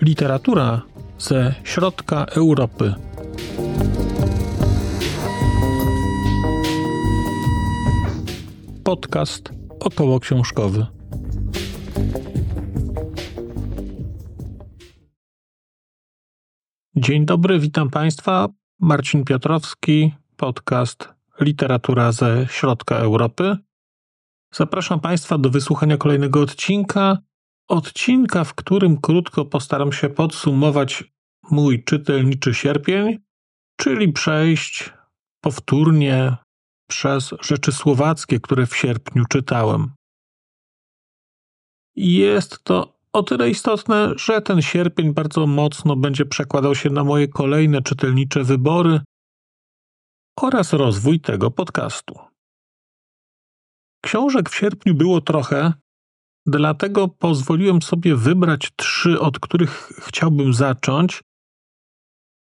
Literatura ze środka Europy. Podcast około książkowy. Dzień dobry, witam Państwa. Marcin Piotrowski, podcast Literatura ze środka Europy. Zapraszam Państwa do wysłuchania kolejnego odcinka odcinka, w którym krótko postaram się podsumować mój czytelniczy sierpień, czyli przejść powtórnie przez rzeczy słowackie, które w sierpniu czytałem. Jest to o tyle istotne, że ten sierpień bardzo mocno będzie przekładał się na moje kolejne czytelnicze wybory oraz rozwój tego podcastu. Książek w sierpniu było trochę, Dlatego pozwoliłem sobie wybrać trzy, od których chciałbym zacząć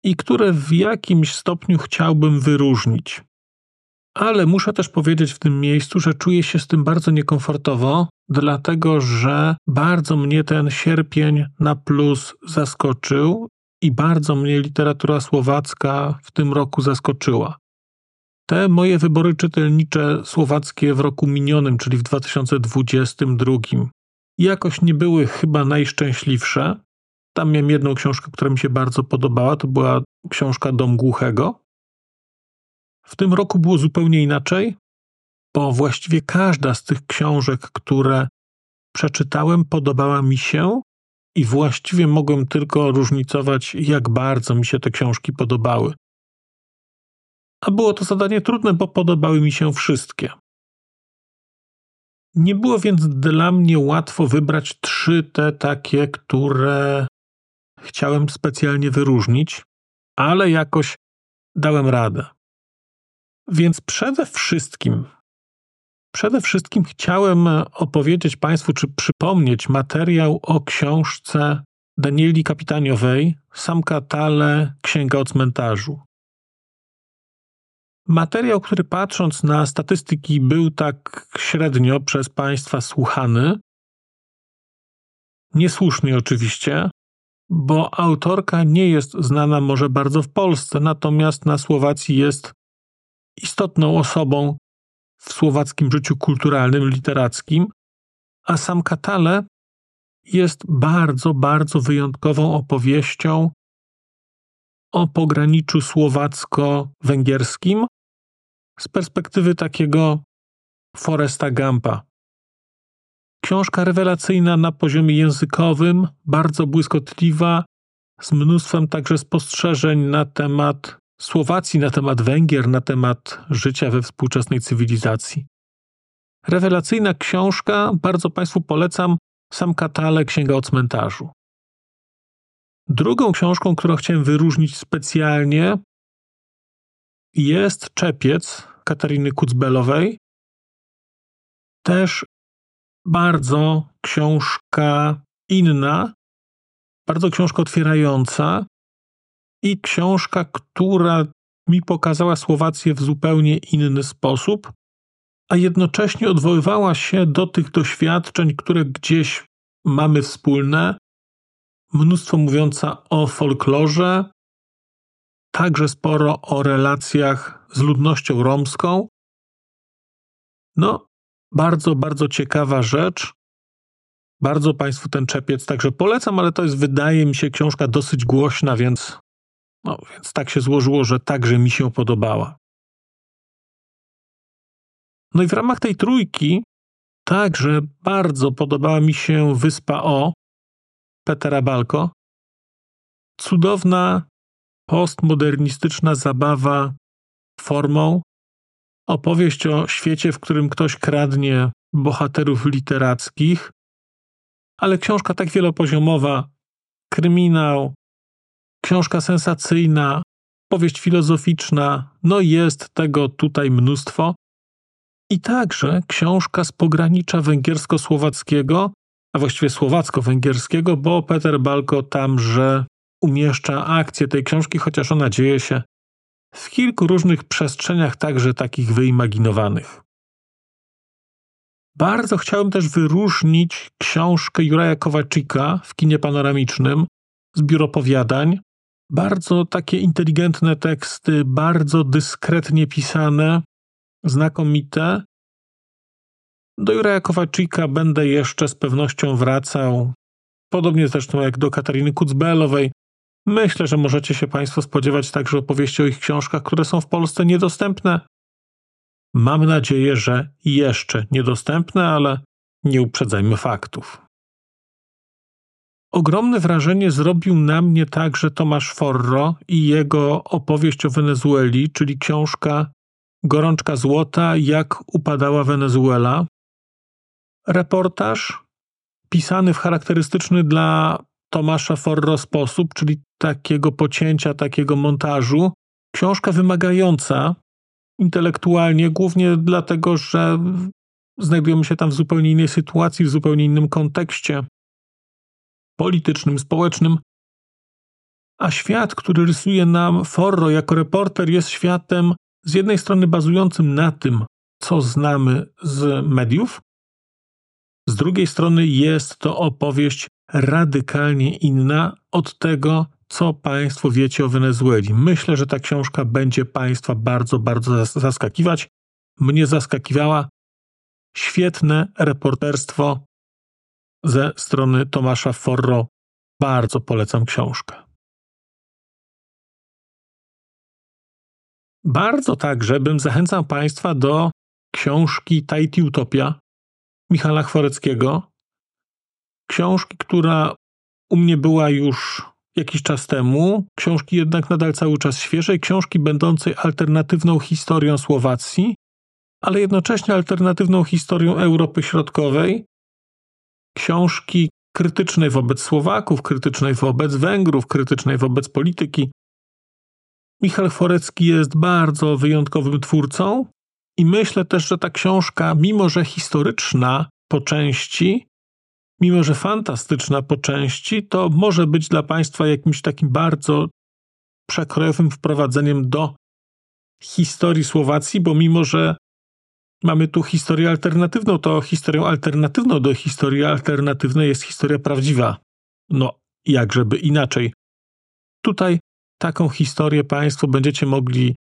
i które w jakimś stopniu chciałbym wyróżnić. Ale muszę też powiedzieć w tym miejscu, że czuję się z tym bardzo niekomfortowo, dlatego że bardzo mnie ten sierpień na plus zaskoczył i bardzo mnie literatura słowacka w tym roku zaskoczyła. Te moje wybory czytelnicze słowackie w roku minionym, czyli w 2022, jakoś nie były chyba najszczęśliwsze. Tam miałem jedną książkę, która mi się bardzo podobała. To była książka Dom Głuchego. W tym roku było zupełnie inaczej, bo właściwie każda z tych książek, które przeczytałem, podobała mi się i właściwie mogłem tylko różnicować, jak bardzo mi się te książki podobały. A było to zadanie trudne, bo podobały mi się wszystkie. Nie było więc dla mnie łatwo wybrać trzy te takie, które chciałem specjalnie wyróżnić, ale jakoś dałem radę. Więc przede wszystkim, przede wszystkim chciałem opowiedzieć Państwu, czy przypomnieć materiał o książce Danieli Kapitaniowej, Sam Katale, Księga o cmentarzu. Materiał, który patrząc na statystyki był tak średnio przez Państwa słuchany, niesłusznie oczywiście, bo autorka nie jest znana może bardzo w Polsce, natomiast na Słowacji jest istotną osobą w słowackim życiu kulturalnym, literackim, a sam Katale jest bardzo, bardzo wyjątkową opowieścią o pograniczu słowacko-węgierskim, z perspektywy takiego Foresta Gampa. Książka rewelacyjna na poziomie językowym, bardzo błyskotliwa, z mnóstwem także spostrzeżeń na temat Słowacji, na temat Węgier, na temat życia we współczesnej cywilizacji. Rewelacyjna książka, bardzo Państwu polecam, sam katalog Księga o cmentarzu. Drugą książką, którą chciałem wyróżnić specjalnie, jest Czepiec Katariny Kucbelowej. Też bardzo książka inna, bardzo książka otwierająca i książka, która mi pokazała Słowację w zupełnie inny sposób, a jednocześnie odwoływała się do tych doświadczeń, które gdzieś mamy wspólne. Mnóstwo mówiąca o folklorze, także sporo o relacjach z ludnością romską. No, bardzo, bardzo ciekawa rzecz. Bardzo Państwu ten czepiec także polecam, ale to jest, wydaje mi się, książka dosyć głośna, więc, no, więc tak się złożyło, że także mi się podobała. No i w ramach tej trójki także bardzo podobała mi się Wyspa O Petera Balko. Cudowna, postmodernistyczna zabawa formą, opowieść o świecie, w którym ktoś kradnie bohaterów literackich, ale książka tak wielopoziomowa, kryminał, książka sensacyjna, powieść filozoficzna, no jest tego tutaj mnóstwo. I także książka z pogranicza węgiersko-słowackiego, a właściwie słowacko-węgierskiego, bo Peter Balko tamże umieszcza akcję tej książki, chociaż ona dzieje się w kilku różnych przestrzeniach, także takich wyimaginowanych. Bardzo chciałem też wyróżnić książkę Juraja Kowaczyka w kinie panoramicznym, zbiór opowiadań. Bardzo takie inteligentne teksty, bardzo dyskretnie pisane, znakomite. Do Juraja Kowaczyka będę jeszcze z pewnością wracał, podobnie zresztą jak do Katariny Kucbelowej. Myślę, że możecie się Państwo spodziewać także opowieści o ich książkach, które są w Polsce niedostępne. Mam nadzieję, że jeszcze niedostępne, ale nie uprzedzajmy faktów. Ogromne wrażenie zrobił na mnie także Tomasz Forro i jego opowieść o Wenezueli, czyli książka Gorączka Złota, jak upadała Wenezuela. Reportaż pisany w charakterystyczny dla Tomasza Forro sposób, czyli takiego pocięcia, takiego montażu. Książka wymagająca intelektualnie, głównie dlatego, że znajdujemy się tam w zupełnie innej sytuacji, w zupełnie innym kontekście politycznym, społecznym. A świat, który rysuje nam Forro jako reporter, jest światem z jednej strony bazującym na tym, co znamy z mediów, z drugiej strony jest to opowieść radykalnie inna od tego, co Państwo wiecie o Wenezueli. Myślę, że ta książka będzie Państwa bardzo, bardzo zaskakiwać. Mnie zaskakiwała. Świetne reporterstwo ze strony Tomasza Forro. Bardzo polecam książkę. Bardzo także bym zachęcał Państwa do książki Tahiti Utopia Michala Chworeckiego. Książki, która u mnie była już jakiś czas temu, książki jednak nadal cały czas świeżej, książki będącej alternatywną historią Słowacji, ale jednocześnie alternatywną historią Europy Środkowej, książki krytycznej wobec Słowaków, krytycznej wobec Węgrów, krytycznej wobec polityki. Michał Forecki jest bardzo wyjątkowym twórcą i myślę też, że ta książka, mimo że historyczna po części, mimo że fantastyczna po części, to może być dla Państwa jakimś takim bardzo przekrojowym wprowadzeniem do historii Słowacji, bo mimo że mamy tu historię alternatywną, to historią alternatywną do historii alternatywnej jest historia prawdziwa. No, jakżeby inaczej. Tutaj taką historię Państwo będziecie mogli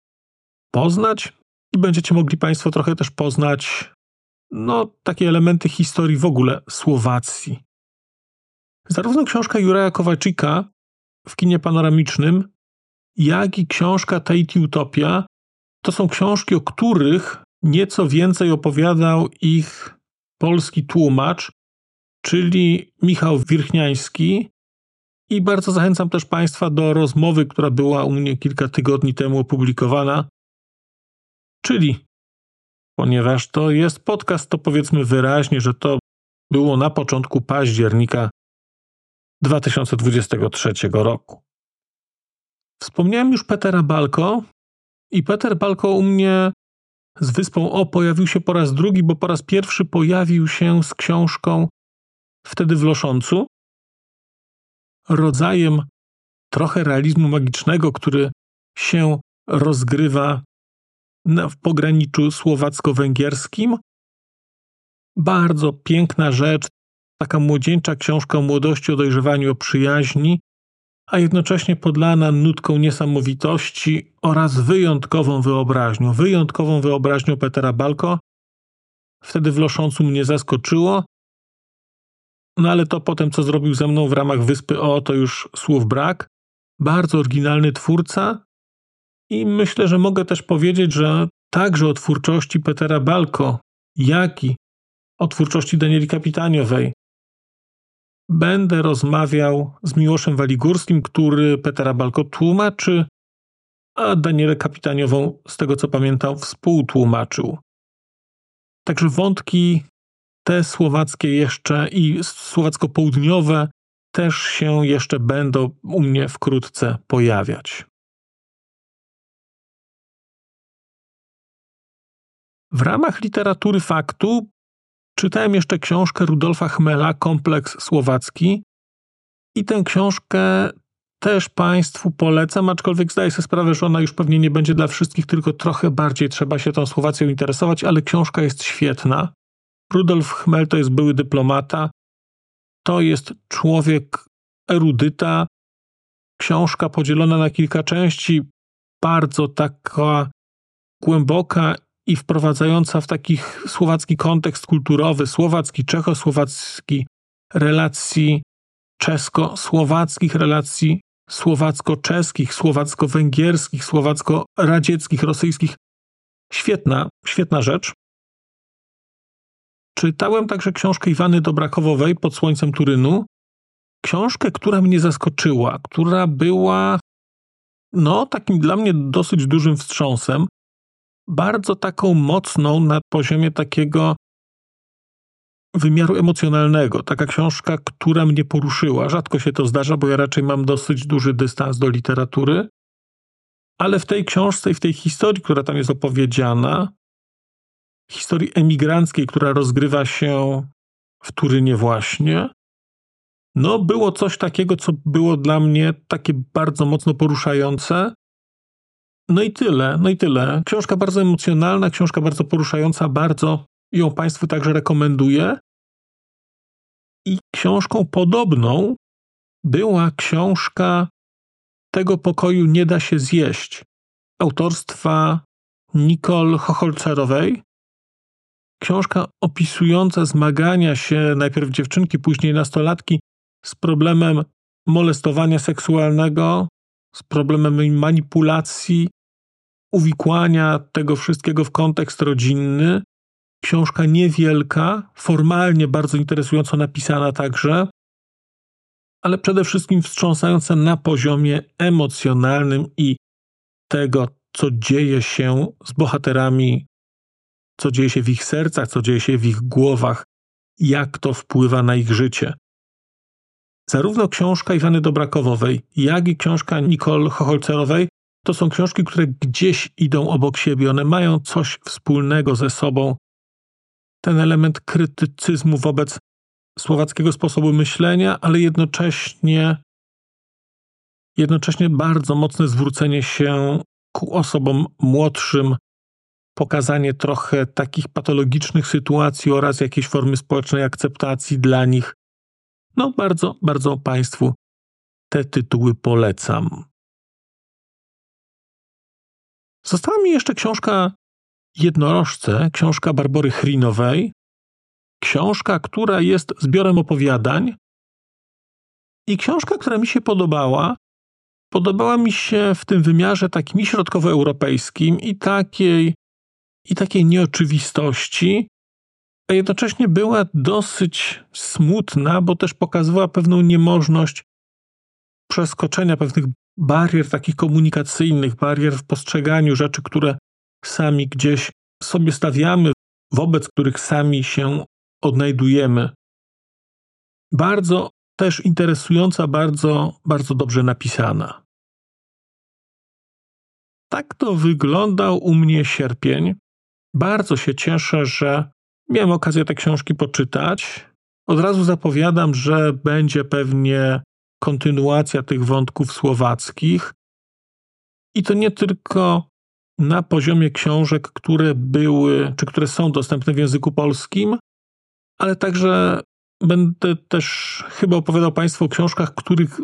poznać i będziecie mogli Państwo trochę też poznać no, takie elementy historii w ogóle Słowacji. Zarówno książka Juraja Kowalczyka w kinie panoramicznym, jak i książka Tahiti Utopia to są książki, o których nieco więcej opowiadał ich polski tłumacz, czyli Michał Wirchniański. I bardzo zachęcam też Państwa do rozmowy, która była u mnie kilka tygodni temu opublikowana. Czyli ponieważ to jest podcast, to powiedzmy wyraźnie, że to było na początku października 2023 roku. Wspomniałem już Petera Balko i Peter Balko u mnie z Wyspą O pojawił się po raz drugi, bo po raz pierwszy pojawił się z książką wtedy w Loszącu, rodzajem trochę realizmu magicznego, który się rozgrywa w pograniczu słowacko-węgierskim. Bardzo piękna rzecz, taka młodzieńcza książka o młodości, o dojrzewaniu, o przyjaźni, a jednocześnie podlana nutką niesamowitości oraz wyjątkową wyobraźnią. Wyjątkową wyobraźnią Petera Balko. Wtedy w Loszącu mnie zaskoczyło. No ale to potem, co zrobił ze mną w ramach Wyspy O, to już słów brak. Bardzo oryginalny twórca, i myślę, że mogę też powiedzieć, że także o twórczości Petera Balko, jak i o twórczości Danieli Kapitaniowej będę rozmawiał z Miłoszem Waligórskim, który Petera Balko tłumaczy, a Danielę Kapitaniową, z tego co pamiętam, współtłumaczył. Także wątki te słowackie jeszcze i słowacko-południowe też się jeszcze będą u mnie wkrótce pojawiać. W ramach literatury faktu czytałem jeszcze książkę Rudolfa Chmela, Kompleks Słowacki. I tę książkę też Państwu polecam, aczkolwiek zdaję sobie sprawę, że ona już pewnie nie będzie dla wszystkich, tylko trochę bardziej trzeba się tą Słowacją interesować, ale książka jest świetna. Rudolf Chmel to jest były dyplomata. To jest człowiek erudyta. Książka podzielona na kilka części, bardzo taka głęboka i wprowadzająca w taki słowacki kontekst kulturowy, słowacki, czechosłowacki, relacji czesko-słowackich, relacji słowacko-czeskich, słowacko-węgierskich, słowacko-radzieckich, rosyjskich. Świetna, świetna rzecz. Czytałem także książkę Iwany Dobrakowowej pod słońcem Turynu. Książkę, która mnie zaskoczyła, która była no, takim dla mnie dosyć dużym wstrząsem. Bardzo taką mocną na poziomie takiego wymiaru emocjonalnego. Taka książka, która mnie poruszyła. Rzadko się to zdarza, bo ja raczej mam dosyć duży dystans do literatury. Ale w tej książce i w tej historii, która tam jest opowiedziana, historii emigranckiej, która rozgrywa się w Turynie właśnie, no było coś takiego, co było dla mnie takie bardzo mocno poruszające. No i tyle, no i tyle. Książka bardzo emocjonalna, książka bardzo poruszająca, bardzo ją Państwu także rekomenduję. I książką podobną była książka Tego pokoju nie da się zjeść autorstwa Nicole Chocholcerowej. Książka opisująca zmagania się najpierw dziewczynki, później nastolatki z problemem molestowania seksualnego, z problemem manipulacji, uwikłania tego wszystkiego w kontekst rodzinny, Książka niewielka, formalnie bardzo interesująco napisana także, ale przede wszystkim wstrząsająca na poziomie emocjonalnym i tego, co dzieje się z bohaterami, co dzieje się w ich sercach, co dzieje się w ich głowach, jak to wpływa na ich życie. Zarówno książka Iwany Dobrakowowej, jak i książka Nicole Chocholcerowej to są książki, które gdzieś idą obok siebie. One mają coś wspólnego ze sobą, ten element krytycyzmu wobec słowackiego sposobu myślenia, ale jednocześnie, jednocześnie bardzo mocne zwrócenie się ku osobom młodszym, pokazanie trochę takich patologicznych sytuacji oraz jakiejś formy społecznej akceptacji dla nich. No, bardzo, bardzo Państwu te tytuły polecam. Została mi jeszcze książka Jednorożce, książka Barbory Chrinowej, książka, która jest zbiorem opowiadań. I książka, która mi się podobała, podobała mi się w tym wymiarze takim środkowoeuropejskim i takiej, i takiej nieoczywistości, a jednocześnie była dosyć smutna, bo też pokazywała pewną niemożność przeskoczenia pewnych barier takich komunikacyjnych, barier w postrzeganiu rzeczy, które sami gdzieś sobie stawiamy, wobec których sami się odnajdujemy. Bardzo też interesująca, bardzo, bardzo dobrze napisana. Tak to wyglądał u mnie sierpień. Bardzo się cieszę, że miałem okazję te książki poczytać. Od razu zapowiadam, że będzie pewnie kontynuacja tych wątków słowackich. I to nie tylko na poziomie książek, które były, czy które są dostępne w języku polskim, ale także będę też chyba opowiadał Państwu o książkach, których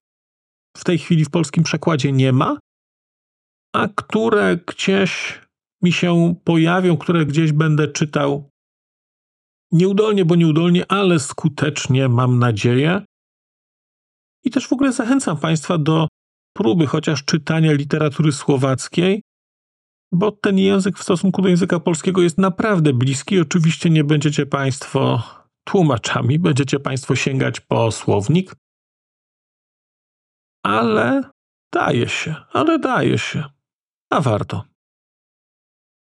w tej chwili w polskim przekładzie nie ma, a które gdzieś mi się pojawią, które gdzieś będę czytał nieudolnie, bo nieudolnie, ale skutecznie, mam nadzieję. I też w ogóle zachęcam Państwa do próby chociaż czytania literatury słowackiej, bo ten język w stosunku do języka polskiego jest naprawdę bliski. Oczywiście nie będziecie Państwo tłumaczami, będziecie Państwo sięgać po słownik, ale daje się, ale daje się, a warto.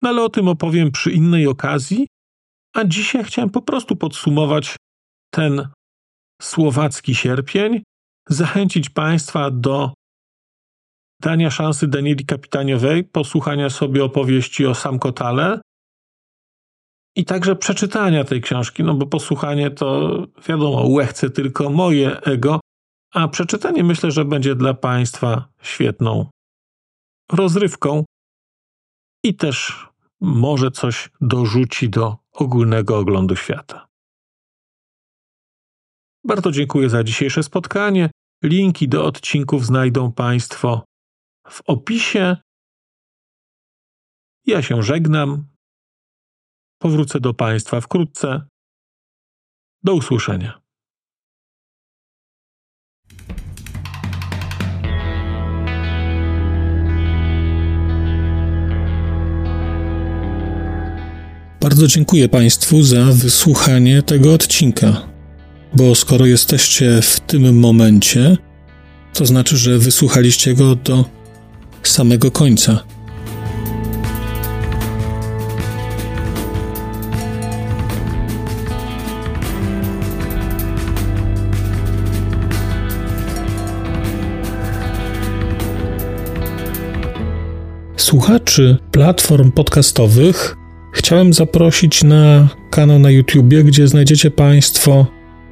No ale o tym opowiem przy innej okazji, a dzisiaj chciałem po prostu podsumować ten słowacki sierpień, zachęcić Państwa do dania szansy Danieli Kapitaniowej, posłuchania sobie opowieści o Sam Kotale i także przeczytania tej książki, no bo posłuchanie to wiadomo, łechce tylko moje ego, a przeczytanie myślę, że będzie dla Państwa świetną rozrywką i też może coś dorzuci do ogólnego oglądu świata. Bardzo dziękuję za dzisiejsze spotkanie. Linki do odcinków znajdą Państwo w opisie. Ja się żegnam. Powrócę do Państwa wkrótce. Do usłyszenia. Bardzo dziękuję Państwu za wysłuchanie tego odcinka, bo skoro jesteście w tym momencie, to znaczy, że wysłuchaliście go do samego końca. Słuchaczy platform podcastowych chciałem zaprosić na kanał na YouTubie, gdzie znajdziecie Państwo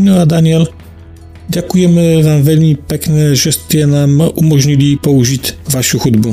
Sino a Daniel, ďakujeme vám veľmi pekne, že ste nám umožnili použiť vašu hudbu.